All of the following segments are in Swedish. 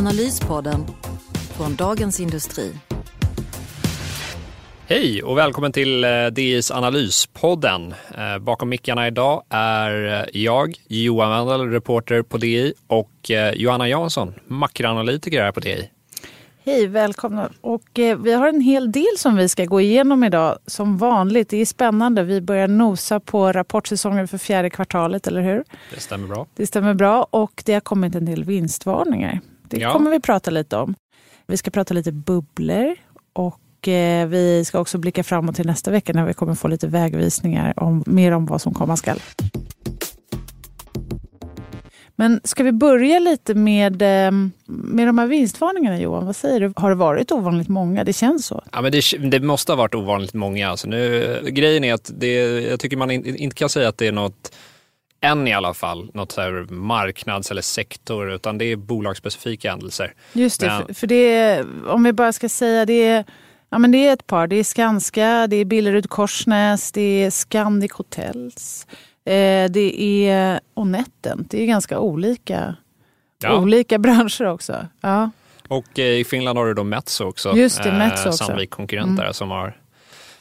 Analyspodden från Dagens Industri. Hej och välkommen till eh, DIs Analyspodden. Eh, bakom mickarna idag är eh, jag, Johan Wendel, reporter på DI och Johanna Jansson, makroanalytiker här på DI. Hej, välkomna. Och eh, vi har en hel del som vi ska gå igenom idag. Som vanligt, det är spännande. Vi börjar nosa på rapportsäsongen för fjärde kvartalet, eller hur? Det stämmer bra. Det stämmer bra och det har kommit en del vinstvarningar. Det ja. kommer vi prata lite om. Vi ska prata lite bubblor och eh, vi ska också blicka framåt till nästa vecka när vi kommer få lite vägvisningar om mer om vad som komma skall. Men ska vi börja lite med, eh, med de här vinstvarningarna Johan? Vad säger du? Har det varit ovanligt många? Det känns så. Ja, men det, det måste ha varit ovanligt många. Alltså nu, grejen är att det, jag tycker man inte kan säga att det är något än i alla fall, något så här marknads eller sektor, utan det är bolagsspecifika händelser. Just det, men... för, för det är, om vi bara ska säga det är Ja, men det är ett par. Det är Skanska, det är Billerud Korsnäs, det är Scandic Hotels. Eh, det är Onetten. Det är ganska olika, ja. olika branscher också. Ja. Och eh, i Finland har du då Metso också. Just det, Metso också. Sannolikt konkurrent där mm. som har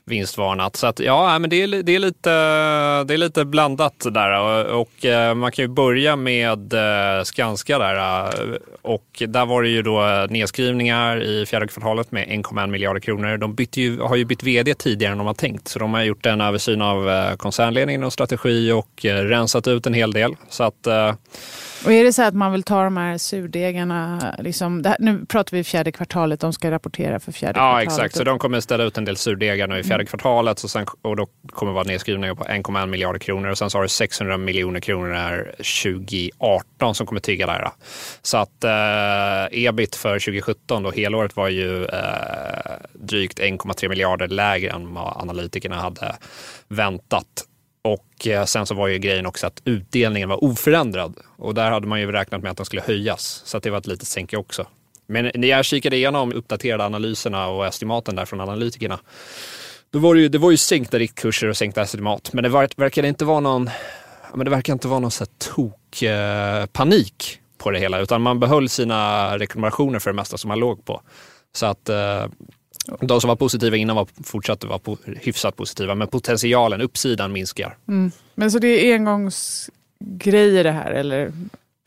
vinstvarnat. Så att, ja, men det är, det, är lite, det är lite blandat där och, och eh, man kan ju börja med eh, Skanska där eh, och där var det ju då nedskrivningar i fjärde kvartalet med 1,1 miljarder kronor. De bytte ju, har ju bytt vd tidigare än de har tänkt så de har gjort en översyn av koncernledningen och strategi och rensat ut en hel del. Så att och är det så att man vill ta de här surdegarna, liksom, här, nu pratar vi fjärde kvartalet, de ska rapportera för fjärde ja, kvartalet. Ja exakt, så de kommer ställa ut en del surdegar nu i fjärde mm. kvartalet och, sen, och då kommer det vara nedskrivningar på 1,1 miljarder kronor och sen så har du 600 miljoner kronor här 2018 som kommer tigga där. Så att eh, ebit för 2017 då helåret var ju eh, drygt 1,3 miljarder lägre än vad analytikerna hade väntat. Och eh, sen så var ju grejen också att utdelningen var oförändrad och där hade man ju räknat med att den skulle höjas. Så det var ett litet sänke också. Men när jag kikade igenom uppdaterade analyserna och estimaten där från analytikerna, då var det ju, det var ju sänkta riktkurser och sänkta estimat. Men det verkade inte vara någon, men det verkar inte vara någon så tok-panik eh, på det hela, utan man behöll sina rekommendationer för det mesta som man låg på. Så att eh, de som var positiva innan var fortsatte vara po hyfsat positiva, men potentialen, uppsidan minskar. Mm. Men så det är engångsgrejer det här, eller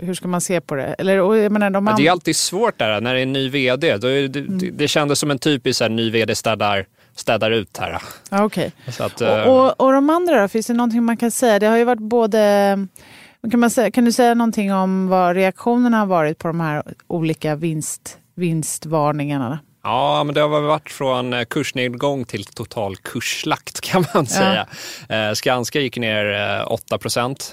hur ska man se på det? Eller, jag menar, de Det är alltid svårt där när det är en ny vd. Då det, mm. det kändes som en typisk här, ny vd städar, städar ut här. Ja, okay. Att, och, eh, och, och de andra då, finns det någonting man kan säga? Det har ju varit både kan, man säga, kan du säga någonting om vad reaktionerna har varit på de här olika vinst, vinstvarningarna? Ja, men det har varit från eh, kursnedgång till total kursslakt kan man säga. Ja. Eh, Skanska gick ner 8 eh, procent,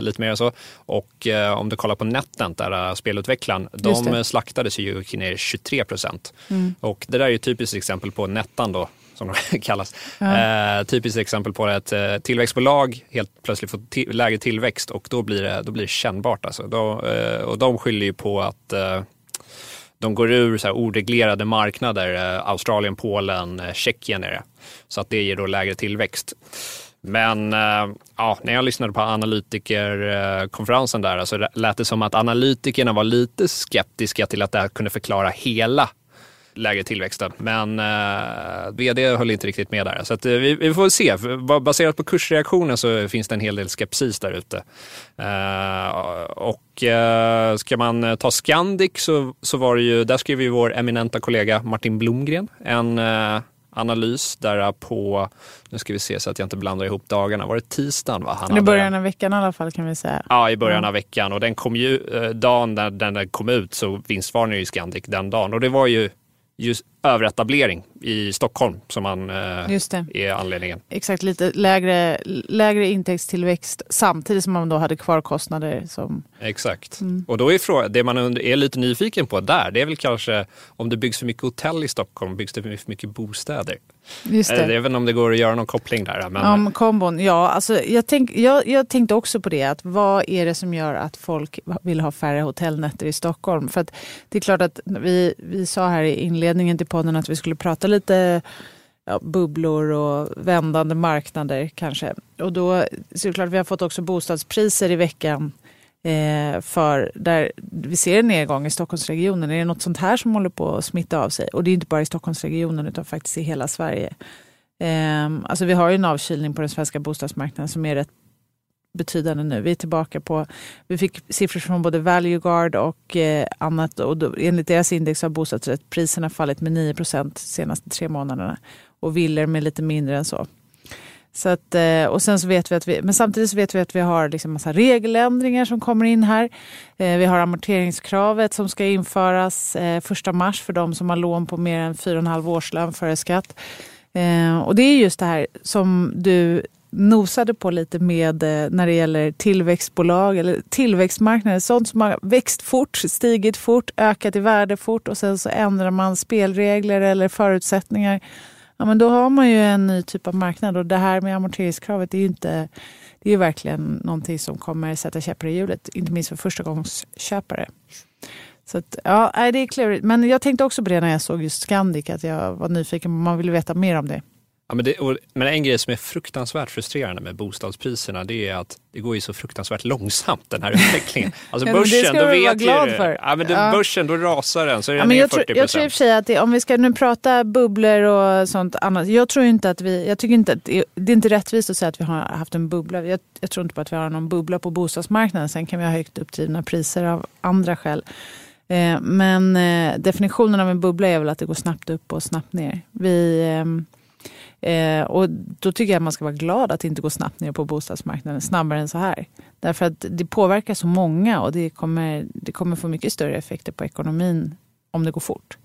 lite mer än så. Och om du kollar på NetEnt, där spelutvecklaren, de slaktades ju gick ner 23 procent. Mm. Och det där är ju typiskt exempel på Nettan då, som de kallas. Ja. Eh, typiskt exempel på ett eh, tillväxtbolag helt plötsligt får lägre tillväxt och då blir det, då blir det kännbart. Alltså. Då, eh, och de skyller ju på att de går ur så här oreglerade marknader, eh, Australien, Polen, eh, Tjeckien är det. Så att det ger då lägre tillväxt. Men eh, ja, när jag lyssnade på analytikerkonferensen där så lät det som att analytikerna var lite skeptiska till att det här kunde förklara hela lägre tillväxten. Men eh, vd höll inte riktigt med där. Så att, eh, vi, vi, får se. Baserat på kursreaktionen så finns det en hel del skepsis där ute. Eh, och eh, ska man ta Scandic så, så var det ju, där skrev ju vår eminenta kollega Martin Blomgren en eh, analys där på, nu ska vi se så att jag inte blandar ihop dagarna, var det tisdagen? Va? Han I början av veckan i alla fall kan vi säga. Ja, i början av veckan och den kom ju, eh, dagen när den kom ut så vinstvarnade ju Scandic den dagen och det var ju just överetablering i Stockholm som man, eh, är anledningen. Exakt, lite lägre, lägre intäktstillväxt samtidigt som man då hade kvar kostnader som... Exakt. Och då är frågan, det man är lite nyfiken på där, det är väl kanske om det byggs för mycket hotell i Stockholm, byggs det för mycket bostäder? Just Eh, det. Inte om det går att göra någon koppling där. Men, men kombon. Ja, alltså, jag, tänk, jag, jag tänkte också på det. Att vad är det som gör att folk vill ha färre hotellnätter i Stockholm? För att det är klart att vi, vi sa här i inledningen till podden att vi skulle prata lite ja, bubblor och vändande marknader kanske. Och då så är det klart vi har fått också bostadspriser i veckan eh, för där vi ser en nedgång i Stockholmsregionen. Är det något sånt här som håller på att smitta av sig? Och det är inte bara i Stockholmsregionen utan faktiskt i hela Sverige. Eh, alltså vi har ju en avkylning på den svenska bostadsmarknaden som är rätt betydande nu. Vi är tillbaka på, vi fick siffror från både Valueguard och eh, annat och då, enligt deras index har bostadsrättspriserna fallit med 9 procent de senaste tre månaderna och villor med lite mindre än så. Så att, eh, och sen så vet vi att vi, men samtidigt så vet vi att vi har liksom massa regeländringar som kommer in här. Eh, Vi har amorteringskravet som ska införas eh, första mars för de som har lån på mer än 4,5 årslön före skatt. Eh, Och det är just det här som du nosade på lite med eh, när det gäller tillväxtbolag eller tillväxtmarknader. Sånt som har växt fort, stigit fort, ökat i värde fort och sen så ändrar man spelregler eller förutsättningar. Ja, men då har man ju en ny typ av marknad och det här med amorteringskravet är ju inte det är ju verkligen någonting som kommer sätta käppar i hjulet, inte minst för förstagångsköpare. Så att, ja, det är klurigt. Men jag tänkte också på det när jag såg just Scandic, att jag var nyfiken, man ville veta mer om det. Ja, men, det, och, men en grej som är fruktansvärt frustrerande med bostadspriserna det är att det går ju så fruktansvärt långsamt den här utvecklingen. Alltså Ja, börsen, då vet ju glad för. Ja, men det, Ja. börsen, då rasar den så är Ja, den men jag, tror, 40 jag tror i och för sig att det, om vi ska nu prata bubblor och sånt annat. Jag tror inte att vi, jag tycker inte att det, det är inte rättvist att säga att vi har haft en bubbla. Jag, jag tror inte på att vi har någon bubbla på bostadsmarknaden. Sen kan vi ha högt uppdrivna priser av andra skäl. Eh, men eh, definitionen av en bubbla är väl att det går snabbt upp och snabbt ner. Vi, ehm, eh, och då tycker jag att man ska vara glad att det inte går snabbt ner på bostadsmarknaden, snabbare än så här. Därför att det påverkar så många och det kommer, det kommer få mycket större effekter på ekonomin om det går fort.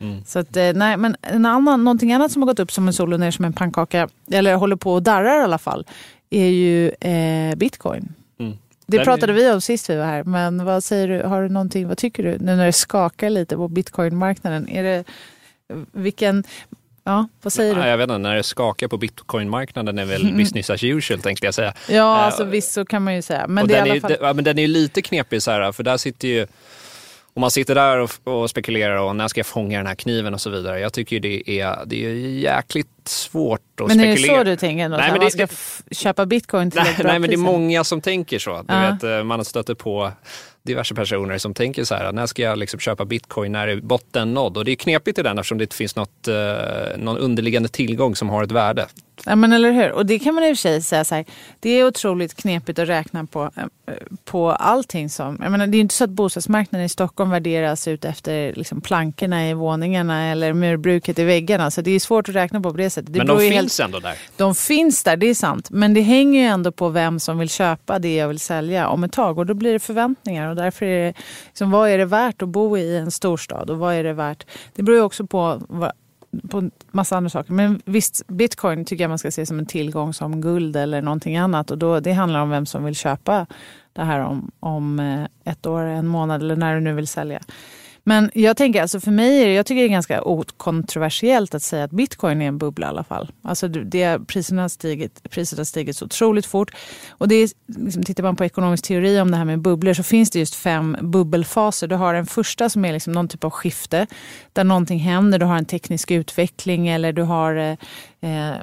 Mm. Så att, eh, nej, men en annan, någonting annat som har gått upp som en sol och ner som en pannkaka, eller håller på och darrar i alla fall, är ju eh, bitcoin. Mm. Det Den pratade är- vi om sist vi var här, men vad säger du, har du någonting, vad tycker du nu när det skakar lite på bitcoinmarknaden? Är det, vilken, ja vad säger Ja, du? jag vet inte, när det skakar på bitcoinmarknaden är väl business as usual tänkte jag säga. Ja, Eh, alltså visst så kan man ju säga. Men det den, är, fall... det- ja, men den är lite knepig så här, för där sitter ju om man sitter där och, och spekulerar och när ska jag fånga den här kniven och så vidare. Jag tycker ju det är, det är jäkligt svårt att Men är det spekulera. så du tänker? Ändå, Nej, men man det- ska f- köpa bitcoin till Nej, ett bra nej men det är många som tänker så. Du Ja. vet, eh, man har stött på diverse personer som tänker så här, när ska jag liksom köpa bitcoin, när är botten nådd? Och det är knepigt i den eftersom det inte finns något, eh, någon underliggande tillgång som har ett värde. Ja, men eller hur? Och det kan man i och för sig säga så här. Det är otroligt knepigt att räkna på, eh, på allting som... Jag menar, det är inte så att bostadsmarknaden i Stockholm värderas ut efter liksom, plankorna i våningarna eller murbruket i väggarna. Så det är svårt att räkna på på det sättet. Det men de finns ändå där. de finns där, det är sant. Men det hänger ju ändå på vem som vill köpa det jag vill sälja om ett tag. Och då blir det förväntningar. Och därför är det, liksom, vad är det värt att bo i en storstad? Och vad är det värt? Det beror ju också på, vad- på en massa andra saker. Men visst, bitcoin tycker jag man ska se som en tillgång som guld eller någonting annat. Och då, det handlar om vem som vill köpa det här om, om eh, ett år, en månad eller när du nu vill sälja. Men jag tänker, alltså för mig är det, jag tycker det är ganska okontroversiellt att säga att bitcoin är en bubbla i alla fall. Alltså det, priserna har stigit, priset har stigit så otroligt fort. Och det är, liksom, tittar man på ekonomisk teori om det här med bubblor så finns det just fem bubbelfaser. Du har en första som är liksom någon typ av skifte där någonting händer. Du har en teknisk utveckling eller du har eh, eh,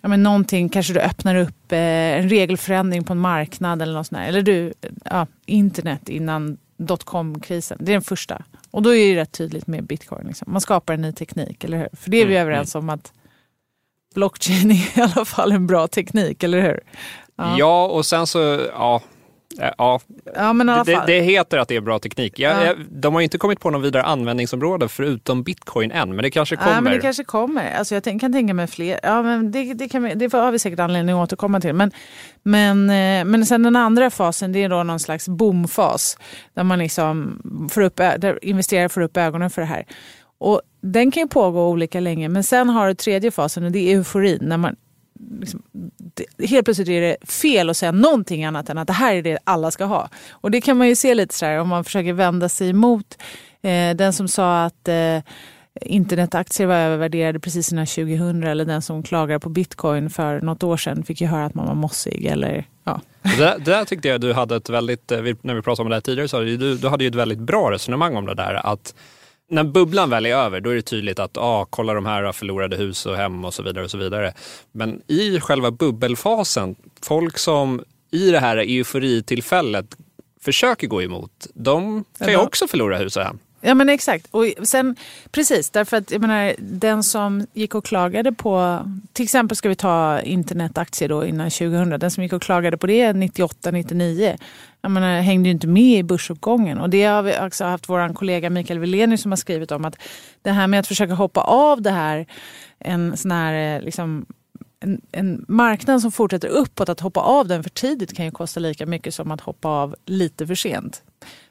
ja, men någonting, kanske du öppnar upp eh, en regelförändring på en marknad eller något sånt där. Eller du, ja, internet innan dotcom-krisen. Det är den första. Och då är det rätt tydligt med bitcoin. Liksom. Man skapar en ny teknik, eller hur? För det är vi Mm, överens om att blockchain är i alla fall en bra teknik, eller hur? Ja, och sen så, ja. Eh, Ja, Ja, men det, det heter att det är bra teknik. Jag, Ja. de har inte kommit på någon vidare användningsområde förutom bitcoin än, men det kanske kommer. Ja, men det kanske kommer. Alltså jag kan tänka mig fler. Ja, men det, det, kan vi, det har vi säkert anledning att återkomma till. Men, men, eh, men sen den andra fasen, det är då någon slags boomfas. Där man liksom får upp, där investerare får upp ögonen för det här. Och den kan ju pågå olika länge men sen har du tredje fasen och det är euforin. När man liksom, det, helt plötsligt är det fel att säga någonting annat än att det här är det alla ska ha. Och det kan man ju se lite så här om man försöker vända sig emot eh, den som sa att eh, internetaktier var övervärderade precis innan 2000 eller den som klagade på bitcoin för något år sedan fick ju höra att man var mossig. Eller, ja. det, det där tyckte jag du hade ett väldigt, eh, när vi pratade om det här tidigare, så du, du hade ju ett väldigt bra resonemang om det där. att när bubblan väl är över, då är det tydligt att ah, kolla de här förlorade hus och hem och så vidare. och så vidare. Men i själva bubbelfasen, folk som i det här euforitillfället försöker gå emot, de kan ju också förlora hus och hem. Ja men exakt. Och sen, precis, därför att jag menar, den som gick och klagade på, till exempel ska vi ta internetaktier då innan 2000, den som gick och klagade på det 98, 99, jag menar, hängde ju inte med i börsuppgången. Och det har vi också haft vår kollega Mikael Wilenius som har skrivit om att det här med att försöka hoppa av det här, en sån här eh, liksom, en, en, marknad som fortsätter uppåt, att hoppa av den för tidigt kan ju kosta lika mycket som att hoppa av lite för sent.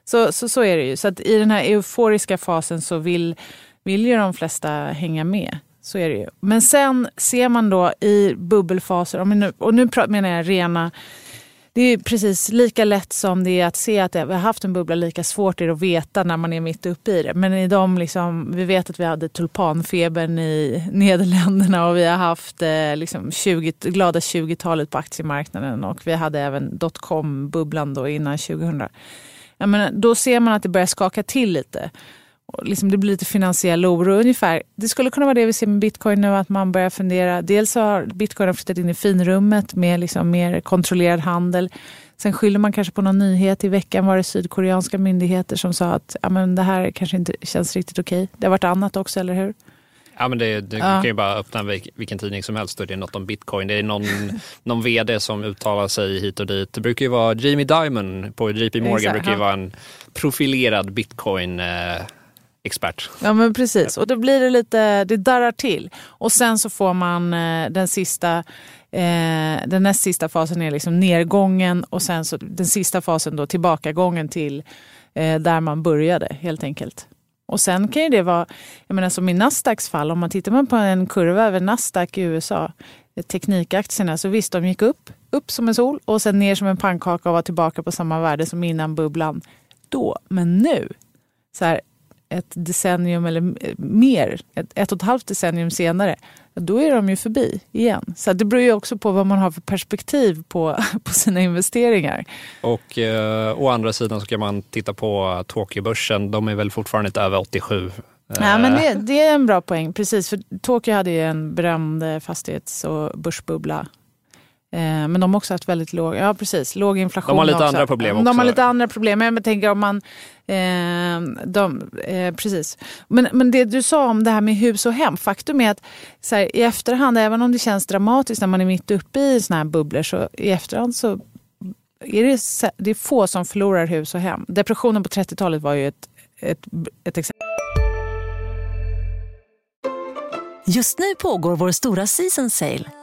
Så, så, så är det ju. Så att i den här euforiska fasen så vill, vill ju de flesta hänga med. Så är det ju. Men sen ser man då i bubbelfaser, och nu menar jag rena det är precis lika lätt som det är att se att vi har haft en bubbla, lika svårt är det att veta när man är mitt uppe i det. Men i de liksom, vi vet att vi hade tulpanfebern i Nederländerna och vi har haft eh, liksom 20, glada 20-talet på aktiemarknaden och vi hade även dotcom-bubblan då innan 2000 jag menar, då ser man att det börjar skaka till lite. Och liksom det blir lite finansiell oro ungefär. Det skulle kunna vara det vi ser med bitcoin nu, att man börjar fundera. Dels har bitcoin flyttat in i finrummet med liksom mer kontrollerad handel. Sen skyller man kanske på någon nyhet. I veckan var det sydkoreanska myndigheter som sa att ja, men det här kanske inte känns riktigt okej. Det har varit annat också, eller hur? Ja, men det, du ja. kan ju bara öppna vilken tidning som helst och det är något om bitcoin. Det är någon, någon vd som uttalar sig hit och dit. Det brukar ju vara Jamie Dimon på JP Morgan Exakt, brukar ju vara en profilerad bitcoin eh, expert. Ja men precis och då blir det lite, det darrar till. Och sen så får man eh, den sista eh, den näst sista fasen är liksom nedgången och sen så den sista fasen då tillbakagången till eh, där man började helt enkelt. Och sen kan ju det vara, jag menar som i Nasdaqs fall, om man tittar på en kurva över Nasdaq i USA, teknikaktierna, så visst de gick upp, upp som en sol och sen ner som en pannkaka och var tillbaka på samma värde som innan bubblan. Då, men nu, så här, ett decennium eller mer, ett, ett och ett halvt decennium senare, då är de ju förbi igen. Så det beror ju också på vad man har för perspektiv på, på sina investeringar. Och eh, å andra sidan så kan man titta på Tokyobörsen. De är väl fortfarande inte över 87 Ja, men det, det, är en bra poäng. Precis, för Tokyo hade ju en berömd fastighets och börsbubbla Eh, men de har också haft väldigt låg, ja, precis, låg inflation. De har lite också. andra problem också. De har lite andra problem. Jag tänker om man... Eh, de, eh, precis. Men, men det du sa om det här med hus och hem. Faktum är att så här, i efterhand, även om det känns dramatiskt när man är mitt uppe i såna här bubblor, så i efterhand så är det, det är få som förlorar hus och hem. Depressionen på 30-talet var ju ett, ett, ett exempel. Just nu pågår vår stora season sale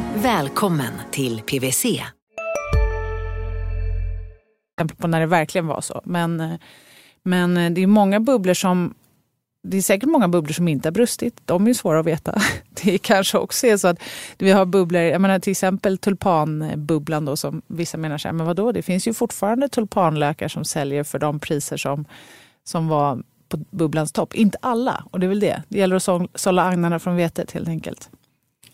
Välkommen till PWC. på när det verkligen var så. Men, men det är många bubblor som det är säkert många bubblor som inte har brustit. De är svåra att veta. Det kanske också är så att vi har bubblor, jag menar till exempel tulpanbubblan då som vissa menar så här, men vadå, det finns ju fortfarande tulpanlökar som säljer för de priser som, som var på bubblans topp. Inte alla, och det är väl det. Det gäller att sålla agnarna från vetet helt enkelt.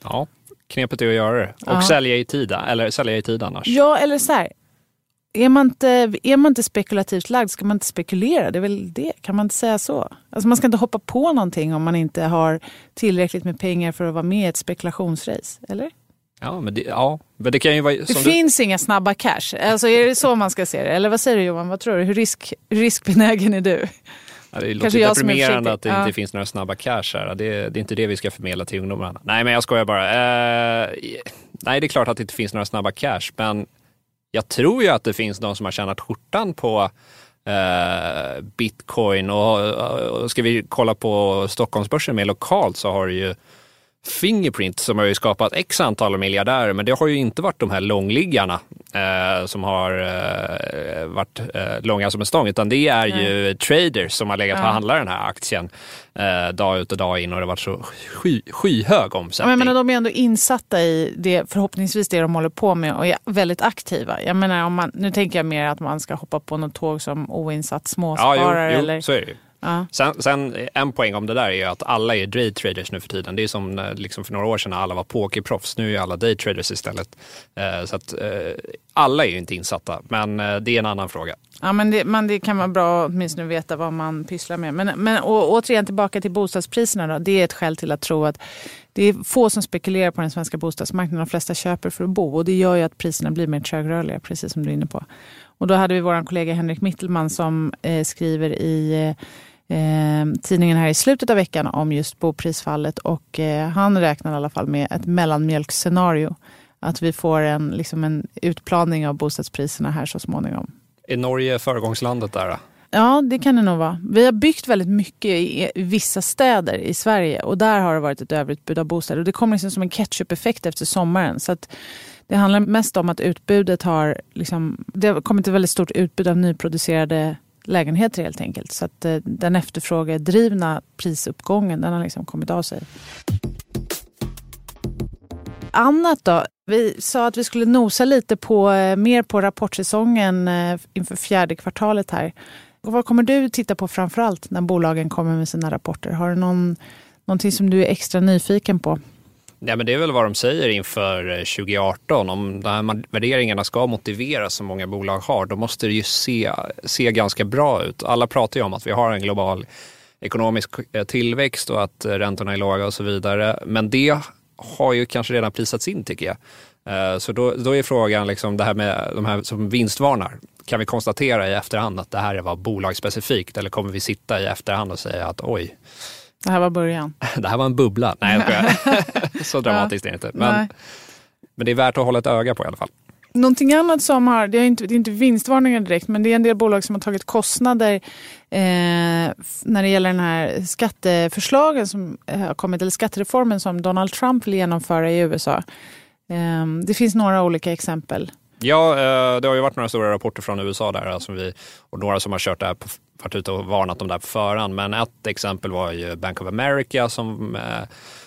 Ja, knepet är att göra det. Och ja. sälja i tid, eller sälja i tid annars. Ja, eller så här, är man, inte, är man inte spekulativt lagd ska man inte spekulera. Det är väl det. Kan man inte säga så? Alltså man ska inte hoppa på någonting om man inte har tillräckligt med pengar för att vara med i ett spekulationsrace. Eller? Ja, men det, ja, men det kan ju vara... Det finns du... inga snabba cash. Alltså är det så man ska se det? Eller vad säger du Johan? Vad tror du? Hur, risk, riskbenägen är du? Ja, det låter Kanske jag deprimerande att det Ja. inte finns några snabba cash här. Det, det är inte det vi ska förmedla till ungdomarna. Nej, men jag skojar bara. Eh, nej, det är klart att det inte finns några snabba cash, men jag tror ju att det finns de som har tjänat skjortan på eh, bitcoin och, och ska vi kolla på Stockholmsbörsen mer lokalt så har du ju Fingerprint som har ju skapat x antal miljardärer, men det har ju inte varit de här långliggarna eh, som har eh, varit eh, långa som en stång, utan det är ju traders som har legat och handlat den här aktien eh, dag ut och dag in och det har varit så sky, skyhög Ja, omsättning. men menar, de är ändå insatta i det, förhoppningsvis det de håller på med och är väldigt aktiva. Jag menar, om man, nu tänker jag mer att man ska hoppa på något tåg som oinsatt ja, småsparare. jo, jo, eller, ja. Sen, sen en poäng om det där är ju att alla är day traders nu för tiden. Det är som eh, liksom för några år sedan när alla var pokerproffs. Nu är alla day traders istället. Eh, så att eh, alla är ju inte insatta, men eh, det är en annan fråga. Ja, men det, men det kan vara bra att åtminstone veta vad man pysslar med. Men, men och, återigen tillbaka till bostadspriserna. Då. Det är ett skäl till att tro att det är få som spekulerar på den svenska bostadsmarknaden. De flesta köper för att bo och det gör ju att priserna blir mer trögrörliga, precis som du är inne på. Och då hade vi vår kollega Henrik Mittelman som eh, skriver i eh, tidningen här i slutet av veckan om just boprisfallet och eh, han räknar i alla fall med ett mellanmjölksscenario. Att vi får en, liksom en utplaning av bostadspriserna här så småningom. Är Norge föregångslandet där? Då? Ja, det kan det nog vara. Vi har byggt väldigt mycket i i vissa städer i Sverige och där har det varit ett överutbud av bostäder. Och det kommer liksom som en ketchup-effekt efter sommaren. Så att det handlar mest om att utbudet har... Liksom, det har kommit ett väldigt stort utbud av nyproducerade lägenheter helt enkelt. Så att eh, den efterfrågedrivna prisuppgången den har liksom kommit av sig. Annat då? Vi sa att vi skulle nosa lite på, eh, mer på rapportsäsongen eh, inför fjärde kvartalet här. Och vad kommer du titta på framför allt när bolagen kommer med sina rapporter? Har du någon, någonting som du är extra nyfiken på? Ja, men det är väl vad de säger inför eh, 2018. Om de här värderingarna ska motiveras som många bolag har, då måste det ju se, se ganska bra ut. Alla pratar ju om att vi har en global ekonomisk eh, tillväxt och att eh, räntorna är låga och så vidare. Men det har ju kanske redan prisats in tycker jag. Så då, då är frågan liksom det här med de här som vinstvarnar. Kan vi konstatera i efterhand att det här var bolagsspecifikt eller kommer vi sitta i efterhand och säga att oj, det här var början. det här var en bubbla. Nej, jag. Så dramatiskt är det inte. Men, Nej. men det är värt att hålla ett öga på i alla fall. Någonting annat som har, det är inte, det är inte vinstvarningar direkt, men det är en del bolag som har tagit kostnader eh, när det gäller den här skatteförslagen som eh, har kommit, eller skattereformen som Donald Trump vill genomföra i USA. Eh, det finns några olika exempel. Ja, eh, det har ju varit några stora rapporter från USA där alltså vi, och några som har kört det här på, varit ute och varnat om det här på förhand. Men ett exempel var ju Bank of America som eh,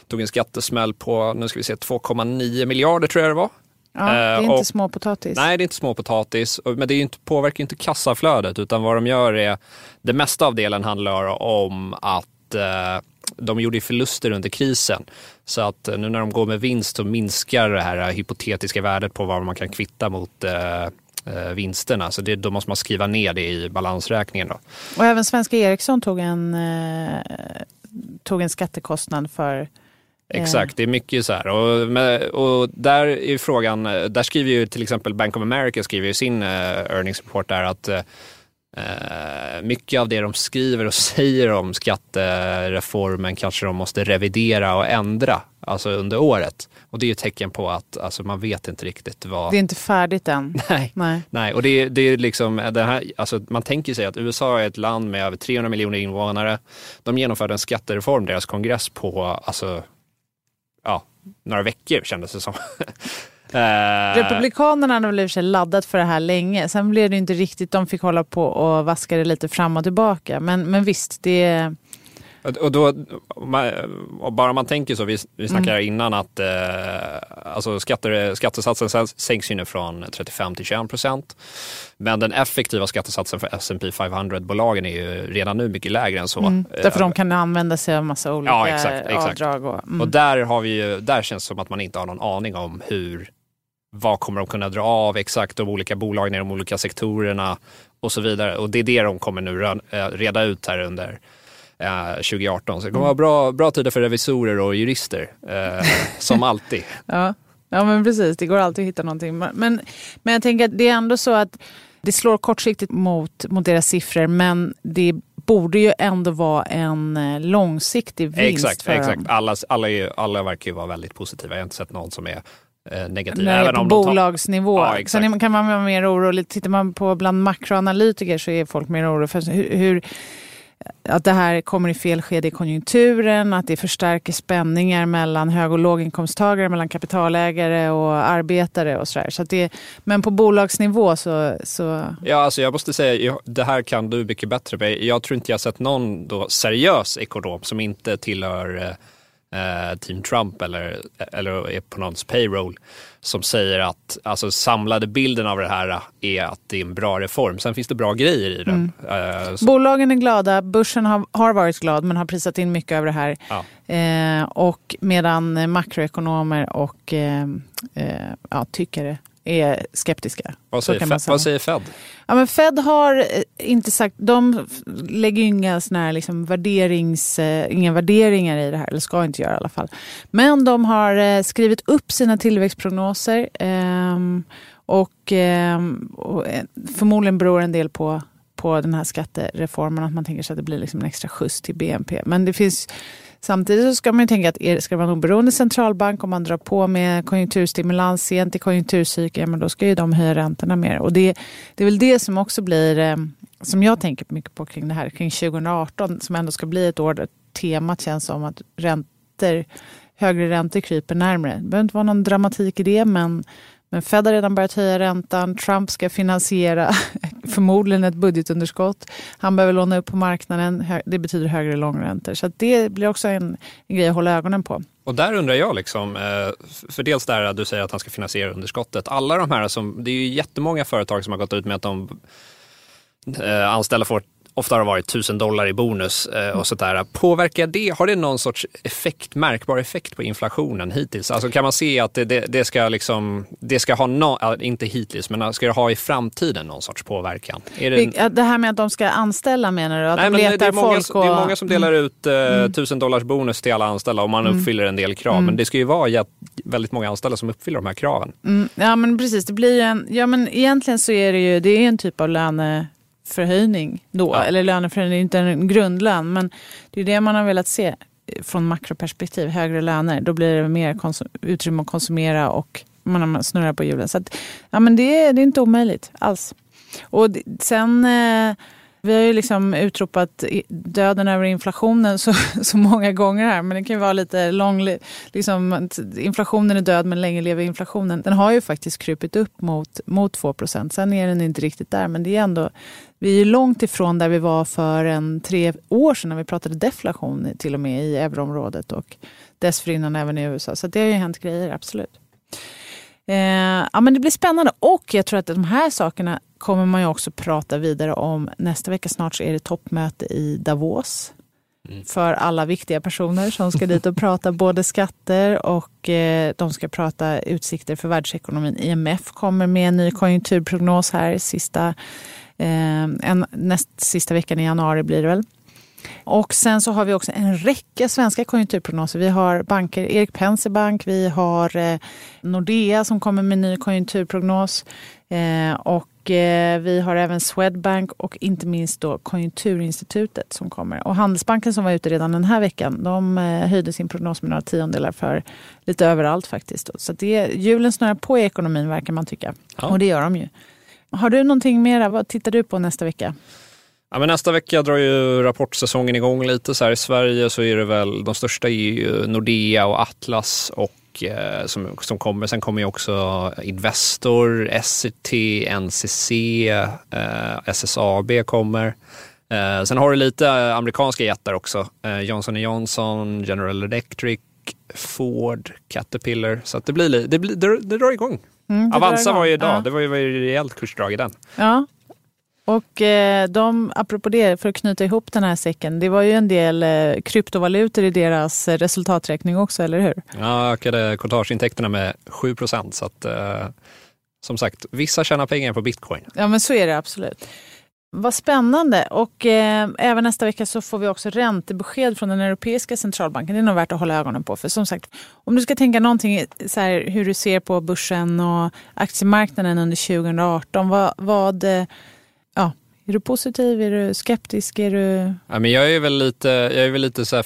tog en skattesmäll på, nu ska vi se, 2,9 miljarder tror jag det var. Ja, det är Eh, inte och- småpotatis. Nej, det är inte småpotatis, men det inte, påverkar inte kassaflödet utan vad de gör är, det mesta av delen handlar om att eh, de gjorde ju förluster under krisen. Så att eh, nu när de går med vinst så minskar det här eh, hypotetiska värdet på vad man kan kvitta mot eh, vinsterna. Så det, då måste man skriva ner det i balansräkningen. Då. Och även Svenska Ericsson tog en, eh, tog en skattekostnad för Exakt, det är mycket så här. Och, och där är frågan, där skriver ju till exempel Bank of America skriver ju sin earnings report där att mycket av det de skriver och säger om skattereformen kanske de måste revidera och ändra alltså under året. Och det är ju tecken på att alltså, man vet inte riktigt vad... Det är inte färdigt än. Nej. Nej. Nej, och det, det är liksom det här, alltså man tänker sig att USA är ett land med över 300 miljoner invånare. De genomförde en skattereform, deras kongress, på alltså, ja, några veckor kändes det som. Eh, Republikanerna hade väl i och för sig laddat för det här länge. Sen blev det inte riktigt, de fick hålla på och vaska det lite fram och tillbaka. Men, men visst, det Och- då, och bara man tänker så, vi, vi snackade Mm. innan att eh, alltså skatter, skattesatsen sänks ju nu från 35 till 21 procent. Men den effektiva skattesatsen för S&P 500-bolagen är ju redan nu mycket lägre än så. Mm, Eh, därför de kan använda sig av massa olika Ja, exakt, exakt. avdrag. Och, mm. Och där, har vi ju, där känns det som att man inte har någon aning om hur, vad kommer de kunna dra av exakt de olika bolagen i de olika sektorerna och så vidare. Och det är det de kommer nu eh, reda ut här under eh, 2018. Så det kommer vara bra, bra tider för revisorer och jurister, eh, som alltid. Ja. ja, men precis. Det går alltid att hitta någonting. Men, men jag tänker att det är ändå så att det slår kortsiktigt mot, mot deras siffror men det borde ju ändå vara en eh, långsiktig vinst exakt, för exakt. dem. Alla, alla, alla verkar ju vara väldigt positiva. Jag har inte sett någon som är eh, negativ. När det är Även på om de tar- bolagsnivå. Ja, exakt. Sen kan man vara mer orolig. Tittar man på bland makroanalytiker så är folk mer oroliga för hur, hur att det här kommer i fel skede i konjunkturen, att det förstärker spänningar mellan hög och låginkomsttagare, mellan kapitalägare och arbetare och sådär. Så det, men på bolagsnivå så, så Ja, alltså jag måste säga, det här kan du mycket bättre. Jag tror inte jag sett någon då seriös ekonom som inte tillhör eh, eh, Team Trump eller, eller är på någons payroll som säger att alltså, samlade bilden av det här är att det är en bra reform. Sen finns det bra grejer i den. Eh, så, Bolagen är glada, börsen har, har varit glad men har prisat in mycket över det här. ja. Eh, och medan eh, makroekonomer och eh, eh, ja, tyckare är skeptiska. vad, säger Fed, vad säger Fed? Ja, men Fed har eh, inte sagt, de lägger inga, såna här liksom värderings, eh, inga värderingar i det här, eller ska inte göra i alla fall. Men de har eh, skrivit upp sina tillväxtprognoser ehm, och, ehm, eh, förmodligen beror en del på, på den här skattereformen, att man tänker sig att det blir liksom en extra skjuts till BNP. Men det finns Samtidigt så ska man ju tänka att är, ska det vara en oberoende centralbank om man drar på med konjunkturstimulans sent i konjunkturcykeln, men då ska ju de höja räntorna mer. Och det, det är väl det som också blir, eh, som jag tänker mycket på kring det här, kring 2018, som ändå ska bli ett år där temat känns som att räntor, högre räntor kryper närmre. Det behöver inte vara någon dramatik i det, men men Fed har redan börjat höja räntan. Trump ska finansiera förmodligen ett budgetunderskott. Han behöver låna upp på marknaden. Det betyder högre långräntor. Så att det blir också en, en grej att hålla ögonen på. Och där undrar jag, liksom, eh, för dels där att du säger att han ska finansiera underskottet. Alla de här som, det är ju jättemånga företag som har gått ut med att de eh, anställda får ofta har det varit 1000 dollar i bonus eh, och sådär. Påverkar det, har det någon sorts effekt, märkbar effekt på inflationen hittills? Alltså kan man se att det, det, det ska liksom, det ska ha, no, inte hittills, men ska det ha i framtiden någon sorts påverkan? Det, Det, här med att de ska anställa menar du? Att Nej, de letar det, är många, folk och... det är många som delar ut eh, Mm. 1000 dollars bonus till alla anställda om man uppfyller en del krav. Men det ska ju vara väldigt många anställda som uppfyller de här kraven. Mm, ja men precis, det blir en, ja men egentligen så är det ju, det är en typ av löneförhöjning då. Ja. Eller löneförhöjning, inte en grundlön. Men det är det man har velat se från makroperspektiv, högre löner. Då blir det mer utrymme att konsumera och man snurrar på hjulen. Så att, ja men det, är- det är inte omöjligt alls. Och det, sen, eh, vi har ju liksom utropat döden över inflationen så, så många gånger här. Men det kan ju vara lite lång, liksom, inflationen är död men länge lever inflationen. Den har ju faktiskt krupit upp mot, mot 2% Sen är den inte riktigt där. Men det är ändå, vi är långt ifrån där vi var för en tre år sedan när vi pratade deflation till och med i euroområdet och dessförinnan även i USA. Så det har ju hänt grejer, absolut. Eh, ja, men det blir spännande och jag tror att de här sakerna kommer man ju också prata vidare om. Nästa vecka snart så är det toppmöte i Davos för alla viktiga personer som ska dit och prata både skatter och eh, de ska prata utsikter för världsekonomin. IMF kommer med en ny konjunkturprognos här sista, eh, en, näst sista veckan i januari blir det väl. Och sen så har vi också en räcka svenska konjunkturprognoser. Vi har banker, Erik Penser Bank, vi har eh, Nordea som kommer med en ny konjunkturprognos. Och vi har även Swedbank och inte minst då Konjunkturinstitutet som kommer. Och Handelsbanken som var ute redan den här veckan, de eh, höjde sin prognos med några tiondelar för lite överallt faktiskt. Så det, hjulen snurrar på i ekonomin verkar man tycka. Ja. Och det gör de ju. Har du någonting mera? Vad tittar du på nästa vecka? Ja, men nästa vecka drar ju rapportsäsongen igång lite. Så här I Sverige så är det väl, de största är ju Nordea och Atlas och eh, som, som kommer. Sen kommer ju också Investor, SCT, NCC, eh, SSAB kommer. Eh, sen har du lite amerikanska jättar också. Johnson Johnson, General Electric, Ford, Caterpillar. Så det, blir, li- det, blir, det, det drar igång. Mm, det Avanza var ju idag, Ja. det var ju, var ju rejält kursdrag i den. Ja. Och eh, de, apropå det, för att knyta ihop den här säcken, det var ju en del eh, kryptovalutor i deras resultaträkning också, eller hur? Ja, ökade courtageintäkterna med 7 procent. Så att, eh, som sagt, vissa tjänar pengar på bitcoin. Ja, men så är det absolut. Vad spännande. Och eh, även nästa vecka så får vi också räntebesked från den Europeiska centralbanken. Det är nog värt att hålla ögonen på. För som sagt, om du ska tänka någonting så här, hur du ser på börsen och aktiemarknaden under 2018. Vad, vad, är du positiv? Är du skeptisk? Är du... Ja, men jag är väl lite, jag är väl lite så här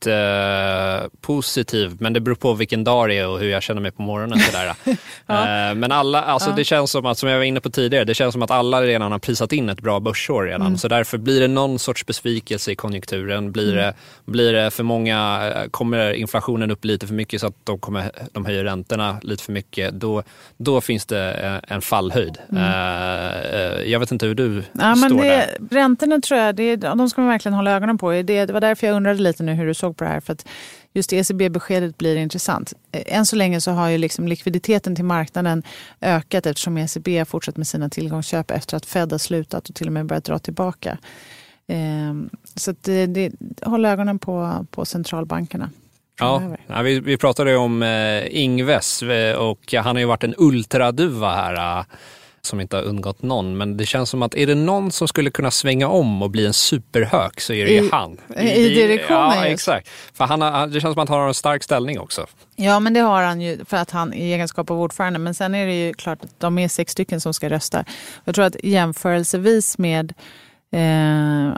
försiktigt eh, positiv, men det beror på vilken dag det är och hur jag känner mig på morgonen. Sådär. ja. eh, men alla, alltså ja. det känns som att, som jag var inne på tidigare, det känns som att alla redan har prisat in ett bra börsår redan. Mm. Så därför blir det någon sorts besvikelse i konjunkturen. Blir, mm. det, blir det för många, kommer inflationen upp lite för mycket så att de, kommer, de höjer räntorna lite för mycket, då, då finns det en fallhöjd. Mm. Eh, jag vet inte hur du ja, står det, där. Räntorna tror jag, det, de ska man verkligen hålla ögonen på. Det, det var därför jag undrade lite nu hur du såg såg på det här. För att just ECB-beskedet blir intressant. Eh, än så länge så har ju liksom likviditeten till marknaden ökat eftersom ECB har fortsatt med sina tillgångsköp efter att Fed har slutat och till och med börjat dra tillbaka. Ehm, så det, det, håll ögonen på, på centralbankerna. Ja, vi, vi pratade om eh, Ingves eh, och han har ju varit en ultraduva här som inte har undgått någon. Men det känns som att är det någon som skulle kunna svänga om och bli en superhök så är det I, ju han. I, i direktionen Ja, just. exakt. För han har, det känns som att han har en stark ställning också. Ja, men det har han ju för att han i egenskap av ordförande. Men sen är det ju klart att de är sex stycken som ska rösta. Jag tror att jämförelsevis med Eh,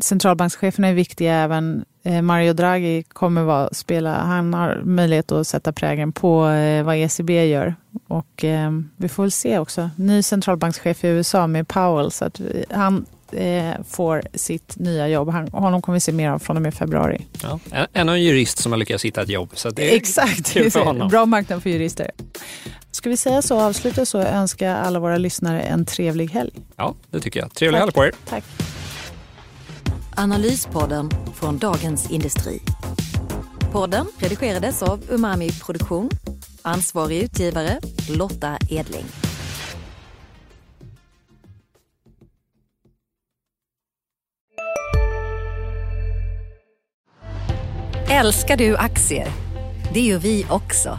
centralbankscheferna är viktiga även. Eh, Mario Draghi kommer vara, spela, han har möjlighet att sätta prägen på eh, vad ECB gör. Och eh, vi får väl se också. Ny centralbankschef i USA med Powell. Så att han eh, får sitt nya jobb. Han, honom kommer vi se mer av från och med februari. Ja, ännu en jurist som har lyckats hitta ett jobb. Så det är Exakt, kul för honom. bra marknad för jurister. Ska vi säga så, avsluta så, önska alla våra lyssnare en trevlig helg. Ja, det tycker jag. Trevlig Tack. helg på er. Tack. Analyspodden från Dagens Industri. Podden redigerades av Umami Produktion. Ansvarig utgivare Lotta Edling. Älskar du aktier? Det gör vi också.